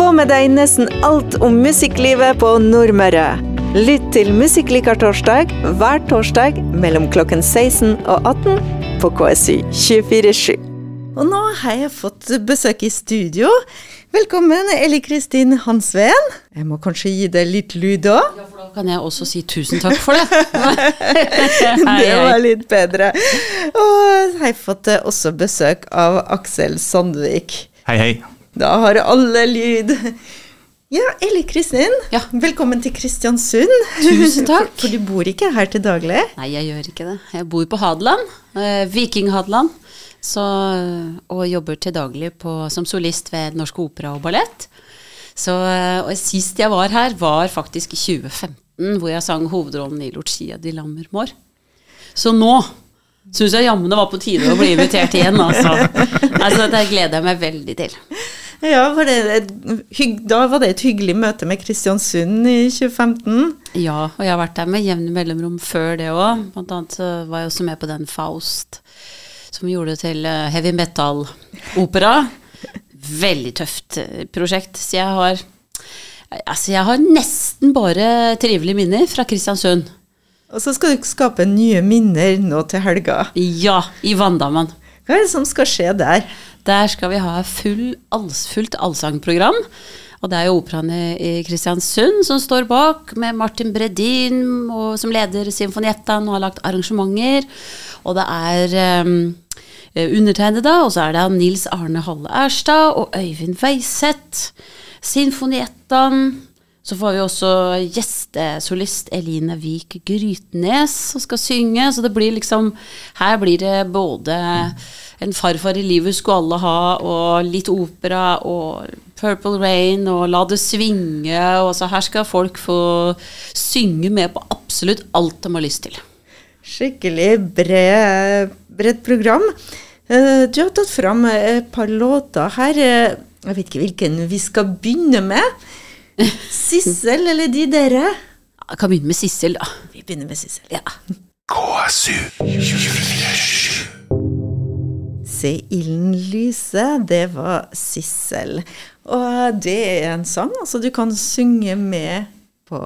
Få med deg nesten alt om musikklivet på Nordmøre. Lytt til Musikklikar torsdag hver torsdag mellom klokken 16 og 18 på KSU 247. Og nå har jeg fått besøk i studio. Velkommen, Eli Kristin Hansveen. Jeg må kanskje gi deg litt lyd òg? Ja, for da kan jeg også si tusen takk for det. det var litt bedre. Og jeg har fått også besøk av Aksel Sandvik. Hei, hei. Da har alle lyd. Ja, Eli Kristin. Ja. Velkommen til Kristiansund. Tusen takk. For, for, du bor ikke her til daglig? Nei, jeg gjør ikke det. Jeg bor på Hadeland. Eh, Viking-Hadeland. Og jobber til daglig på, som solist ved Norsk Opera og Ballett. Så, eh, og sist jeg var her, var faktisk i 2015, hvor jeg sang hovedrollen i Lucia di Lammermoor. Så nå syns jeg jammen det var på tide å bli invitert igjen, altså. altså. Det gleder jeg meg veldig til. Ja, var et, Da var det et hyggelig møte med Kristiansund i 2015? Ja, og jeg har vært der med jevne mellomrom før det òg. Blant annet var jeg også med på den Faust som gjorde det til eh, heavy metal-opera. Veldig tøft eh, prosjekt. Så jeg har Altså, jeg har nesten bare trivelige minner fra Kristiansund. Og så skal du skape nye minner nå til helga. Ja, i Vanndammen. Hva er det som skal skje der? Der skal vi ha full, fullt allsangprogram. Og det er jo Operaen i Kristiansund som står bak, med Martin Bredin og, som leder Symfoniettaen og har lagt arrangementer. Og det er um, undertegnede, og så er det Nils Arne Halle Erstad og Øyvind Veiseth. Sinfoniettaen. Så får vi også gjestesolist Eline Vik Grytnes som skal synge. Så det blir liksom Her blir det både en farfar i livet skulle alle ha, og litt opera og Purple Rain og La det svinge. Og så her skal folk få synge med på absolutt alt de har lyst til. Skikkelig bredt bred program. Eh, du har tatt fram et par låter her. Eh, jeg vet ikke hvilken vi skal begynne med. Sissel eller de dere? Jeg kan begynne med Sissel, da. Vi begynner med Sissel. Ja. KSU Se ilden lyse, det var Sissel. Og det er en sang altså du kan synge med på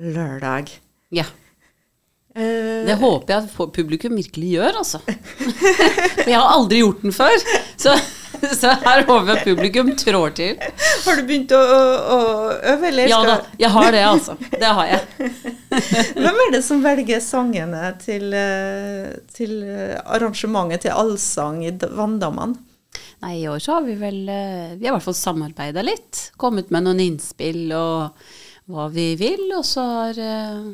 lørdag. Ja. Uh, det håper jeg at publikum virkelig gjør, altså. For jeg har aldri gjort den før. Så Så her håper jeg publikum trår til. Har du begynt å, å øve, eller? Ja da, jeg har det, altså. Det har jeg. Hvem er det som velger sangene til, eh, til arrangementet til allsang i Vanndammen? Nei, i år så har vi vel eh, Vi har i hvert fall samarbeida litt. Kommet med noen innspill og hva vi vil. Og så har uh,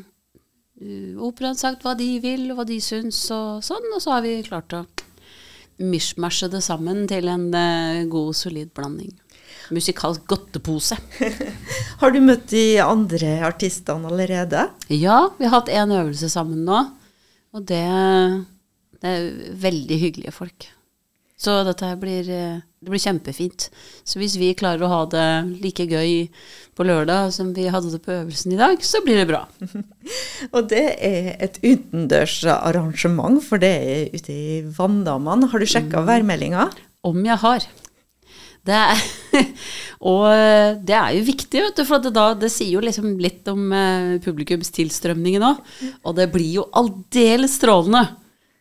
operaen sagt hva de vil, og hva de syns, og sånn. Og så har vi klart å mishmashe det sammen til en uh, god, solid blanding. Musikalsk godtepose. har du møtt de andre artistene allerede? Ja, vi har hatt én øvelse sammen nå. Og det, det er veldig hyggelige folk. Så dette blir, eh, det blir kjempefint. Så hvis vi klarer å ha det like gøy på lørdag som vi hadde det på øvelsen i dag, så blir det bra. Og det er et utendørs arrangement, for det er ute i Vanndammen. Har du sjekka mm. værmeldinga? Om jeg har. Det er, og det er jo viktig, vet du, for det, da, det sier jo liksom litt om eh, publikumstilstrømningen òg. Og det blir jo aldeles strålende.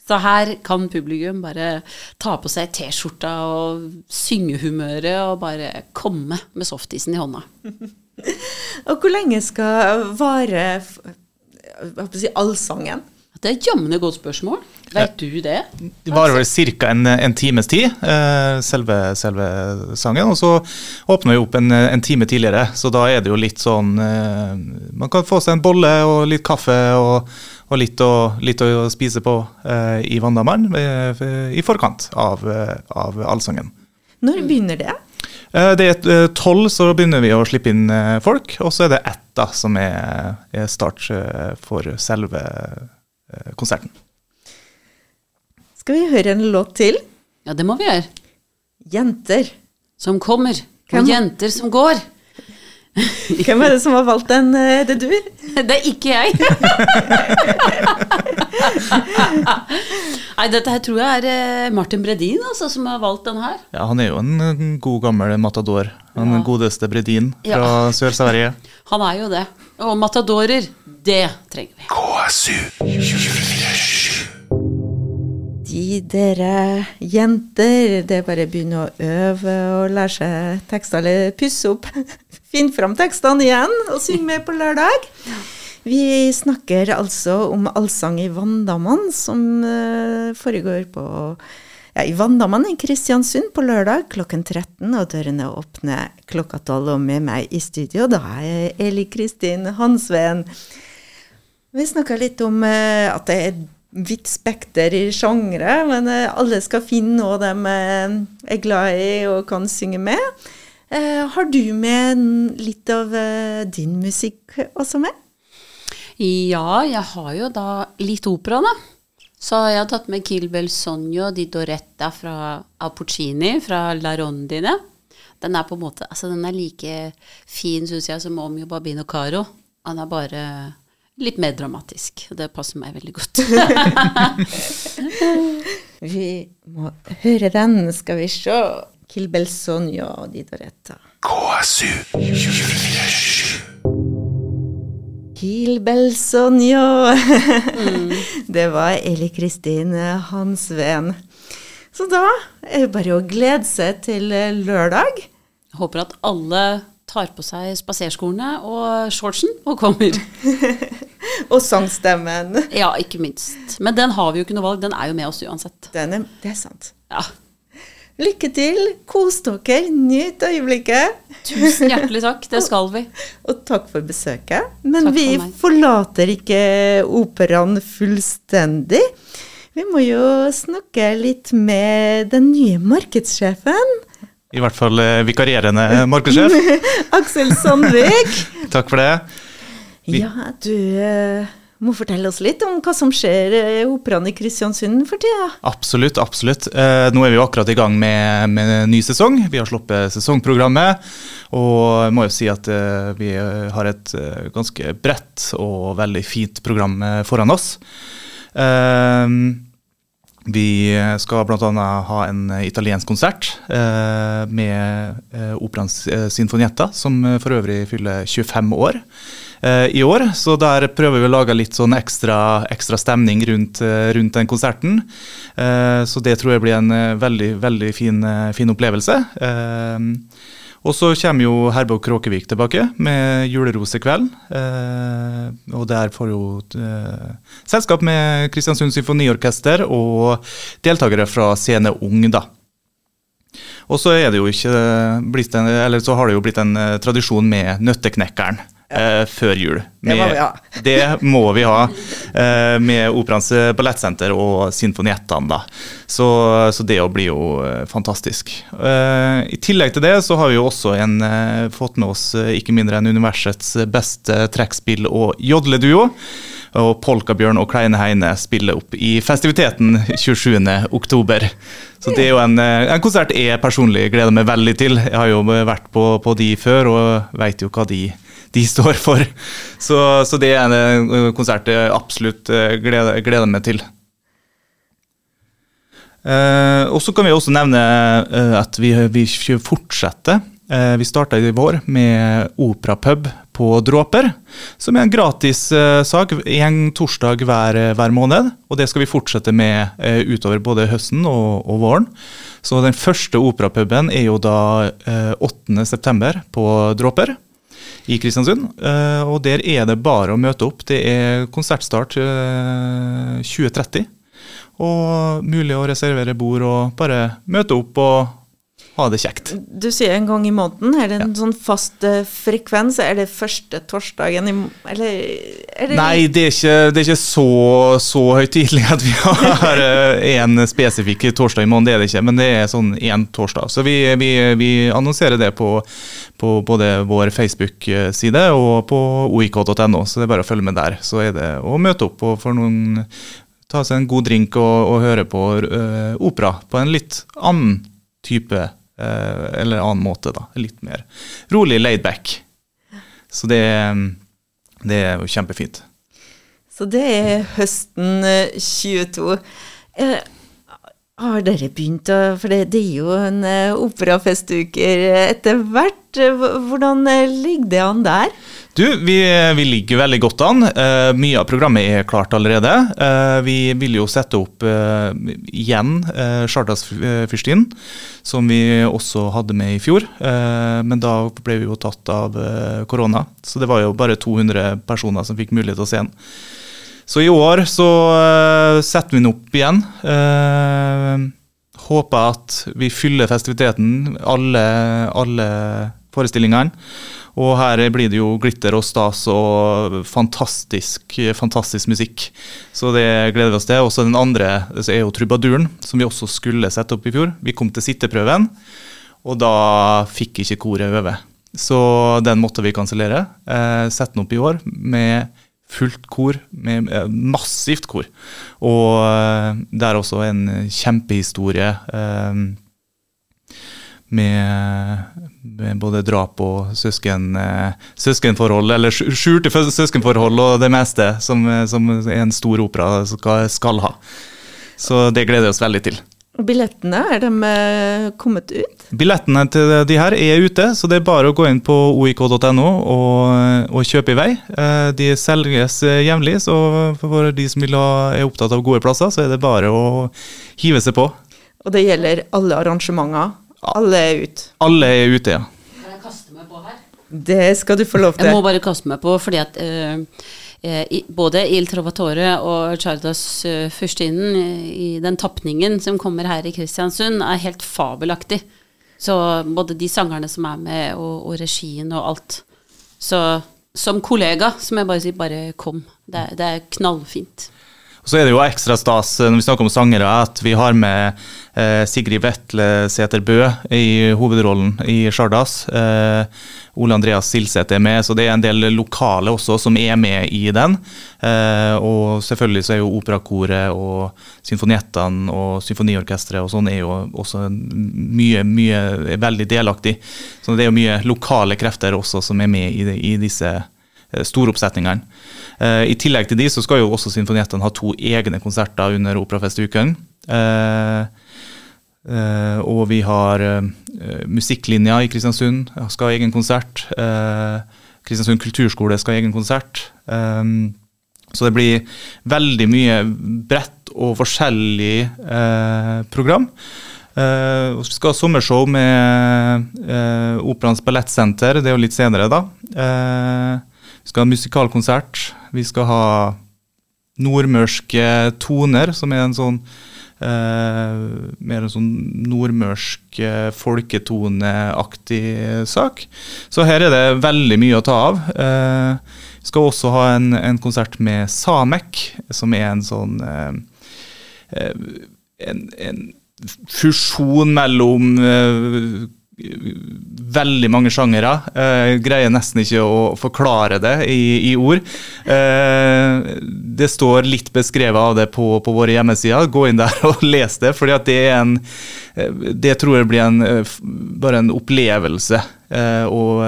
Så her kan publikum bare ta på seg T-skjorta og syngehumøret og bare komme med softisen i hånda. og hvor lenge skal vare si, allsangen? Det er jammen et godt spørsmål. Vet du det? Det varer vel ca. En, en, times tid, eh, selve, selve, sangen. Og så åpner vi opp en, en, time tidligere, så da er det jo litt sånn eh, Man kan få seg en bolle og litt kaffe og og litt å, litt å spise på eh, i Vanndammen eh, i forkant av, eh, av allsangen. Når begynner det? Eh, det er tolv, så begynner vi å slippe inn folk. Og så er det ett da, som er, er start for selve konserten. Skal vi høre en låt til? Ja, det må vi gjøre. Jenter. Som kommer. Og jenter som går. Hvem er det som har valgt den? Er det du? Det er ikke jeg. Nei, dette her tror jeg er eh, Martin Bredin altså, som har valgt den her. Ja, Han er jo en, en god gammel matador. Den Ja. godeste Bredin fra Ja. Sør-Sverige. Han er jo det. Og matadorer, det trenger vi. De dere jenter, det er bare å begynne å øve og lære seg tekster, eller pusse opp. Finn fram tekstene igjen og syng med på lørdag. Vi snakker altså om Allsang i Vanndammen, som eh, foregår på ja, i Vanndammen i Kristiansund på lørdag klokken 13, og dørene åpner klokka 12. Og med meg i studio, da er Eli Kristin Hansveen. Vi snakka litt om eh, at det er vidt spekter i sjangre, men eh, alle skal finne noe de er glad i og kan synge med. Eh, har du med litt av eh, din musikk også med? Ja, jeg har jo da litt opera, da. Så jeg har tatt med Kill Bel Sonjo di Doretta fra av fra La Rondine. Den er på en måte, altså den er like fin, syns jeg, som Omio Babino Caro. Han er bare litt mer dramatisk. Det passer meg veldig godt. Vi må høre den, skal vi se. Kill Bel Sonja og Didoretta. KSU 247. Kill Bel Mm. Det var Eli Kristin Hansveen. Så da er det bare å glede seg til lørdag. Jeg Håper at alle tar på seg spaserskoene og shortsen og kommer. Og sangstemmen. Ja, ikke minst. Men den har vi jo ikke noe valg, den er jo med oss uansett. Den er, det er sant. Ja. Lykke til, kos dere, nyt øyeblikket. Tusen hjertelig takk, det skal vi. Og takk for besøket. Men Takk vi for forlater ikke operaen fullstendig. Vi må jo snakke litt med den nye markedssjefen. I hvert fall eh, vikarierende markedssjef. Aksel Sandvik. Takk for det. Vi- Ja, du eh, må fortelle oss litt om hva som skjer i operaen i Kristiansund for tida. Absolutt, absolutt. Eh, nå er vi jo akkurat i gang med, med ny sesong. Vi har sluppet sesongprogrammet. Og jeg må jo si at eh, vi har et eh, ganske bredt og veldig fint program eh, foran oss. Eh, vi skal bl.a. ha en italiensk konsert eh, med eh, Operaens eh, Sinfonietta, som eh, for øvrig fyller 25 år eh, i år. Så der prøver vi å lage litt sånn ekstra, ekstra stemning rundt, eh, rundt den konserten. Eh, så det tror jeg blir en eh, veldig, veldig fin, eh, fin opplevelse. Eh, og så kommer jo Herborg Kråkevik tilbake med julerosekveld. Eh, og der får jo eh, selskap med Kristiansund Symfoniorkester og deltakere fra Scene Ung, da. Og så er det jo ikke blitt en, eller så har det jo blitt en eh, tradisjon med Nøtteknekkeren eh, før jul. Det må vi ha. det må vi ha eh, med Operaens eh, ballettsenter og Sinfoniettene. da. Så, så det blir jo eh, fantastisk. Eh, I tillegg til det så har vi jo også en, eh, fått med oss ikke mindre enn universets beste trekkspill- og jodleduo. Og Polkabjørn og Kleine Heine spiller opp i festiviteten 27. oktober. Så det er jo en, en konsert jeg personlig gleder meg veldig til. Jeg har jo vært på, på de før og veit jo hva de, de står for. Så, så det er en eh, konsert jeg absolutt eh, gleder, gleder meg til. Eh, og så kan vi også nevne eh, at vi, vi fortsetter. Vi starta i vår med operapub på Dråper, som er en gratis sak én torsdag hver, hver måned. Og det skal vi fortsette med utover både høsten og, og våren. Så den første operapuben er jo da eh, 8.9. på Dråper i Kristiansund. Eh, og der er det bare å møte opp. Det er konsertstart eh, 2030. Og mulig å reservere bord og bare møte opp og ha det kjekt. Du sier en gang i måneden. Er det en sånn fast uh, frekvens? Er det første torsdagen i Eller er det Nei, det er ikke, det er ikke så, så høytidelig at vi har én spesifikk torsdag i måneden. Det er det ikke, men det er sånn én torsdag. Så vi, vi, vi annonserer det på, på både vår Facebook-side og på oik.no, så det er bare å følge med der. Så er det å møte opp og for noen ta seg en god drink og, og høre på uh, opera på en litt annen type eller annen måte, da. Litt mer rolig laid back. Så det, det er jo kjempefint. Så det er høsten 22. Eh, har dere begynt å For det, det er jo en uh, operafestuker etter hvert. Hvordan ligger det an der? Du, vi, vi ligger veldig godt an. Uh, mye av programmet er klart allerede. Uh, vi vil jo sette opp uh, igjen uh, Chartasfyrstinnen, som vi også hadde med i fjor. men da ble vi jo tatt av korona, så det var jo bare 200 personer som fikk mulighet til å se den. Så i år så uh, setter vi den opp igjen. Uh, håper at vi fyller festiviteten, alle, alle forestillingene. Og her blir det jo glitter og stas og fantastisk, fantastisk musikk. Så det gleder vi oss til. Også den andre er jo Trubaduren, som vi også skulle sette opp i fjor. Vi kom til sitteprøven, og da fikk ikke koret øve. Så den måtte vi kansellere. Eh, sette den opp i år med fullt kor, med eh, massivt kor. Og eh, det er også en kjempehistorie eh, med, med, både drap og søsken, søskenforhold, eller skjulte søskenforhold og det meste som, som en stor opera skal, skal ha. Så det gleder vi oss veldig til. Billettene, er de eh, kommet ut? Billettene til de her er ute, så det er bare å gå inn på oik.no og, og, kjøpe i vei. Eh, de selges eh, jevnlig, så for de som er opptatt av gode plasser, så er det bare å hive seg på. Og det gjelder alle arrangementer? Alle er ute? Alle er ute, ja. Kan jeg kaste meg på her? Det skal du få lov til. Jeg må bare kaste meg på, fordi at uh, Eh, både Il Trovatore og Chardas uh, Fyrstinnen i den tapningen som kommer her i Kristiansund, er helt fabelaktig. Så både de sangerne som er med, og, og regien og alt. Så som kollega så må jeg bare si bare kom. Det, det er knallfint. Og så er det jo ekstra stas eh, når vi snakker om sangere, at vi har med eh, Sigrid Vetle Sæter Bø i hovedrollen i Sjardas. Eh, Ole Andreas Silseth er med, så det er en del lokale også som er med i den. Eh, og selvfølgelig så er jo operakoret og symfoniettene og symfoniorkesteret og sånn er jo også mye, mye veldig delaktig. Så det er jo mye lokale krefter også som er med i, i disse storoppsetningene. Eh, I tillegg til de så skal jo også symfoniettene ha to egne konserter under Operafestuken. Uh, Uh, og vi har uh, musikklinja i Kristiansund skal ha egen konsert. Uh, Kristiansund kulturskole skal ha egen konsert. Så det blir veldig mye bredt og forskjellig program. vi skal ha sommershow med Operaens Ballettsenter, det er jo litt senere, da. Vi skal ha musikalkonsert. Vi skal ha nordmørske toner, som er en sånn Uh, mer en sånn nordmørsk uh, folketoneaktig sak. Så her er det veldig mye å ta av. Uh, skal også ha en, en, konsert med Samek, som er en sånn en, en, fusjon mellom veldig mange sjangere. Eh, greier nesten ikke å forklare det i, i ord. Eh, det står litt beskrevet av det på, på våre hjemmesider. Gå inn der og les det, for det eh, Det tror jeg blir en, bare en opplevelse. Eh, og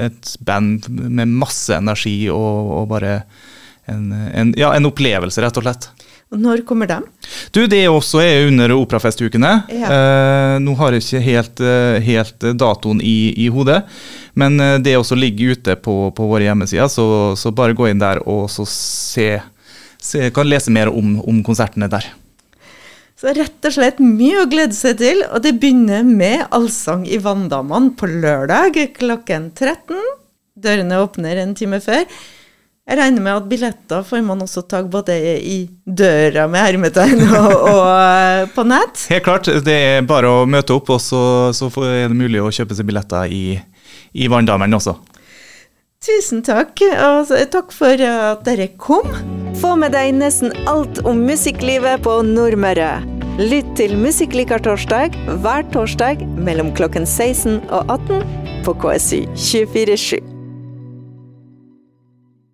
et band med masse energi og, og bare en, en, ja, en opplevelse, rett og slett. Når kommer de? Du, Det også er under operafestukene. Ja. Eh, nå har jeg ikke helt, eh, helt datoen i, i, hodet, men eh, det også ligger ute på, på våre hjemmesider, så, så, bare gå inn der og så se, se Kan lese mer om, om konsertene der. Så rett og slett mye å glede seg til, og det begynner med Allsang i Vanndammene på lørdag klokken 13. Dørene åpner en time før. Jeg regner med at billetter får man også tak både i døra med hermetegn og, og, eh, på nett? Helt klart. Det er bare å møte opp, og så, så er det mulig å kjøpe seg billetter i, i Vanndammen også. Tusen takk, og takk for at dere kom. Få med deg nesten alt om musikklivet på Nordmøre. Lytt til Musikklikar torsdag hver torsdag mellom klokken 16 og 18 på KSU 247.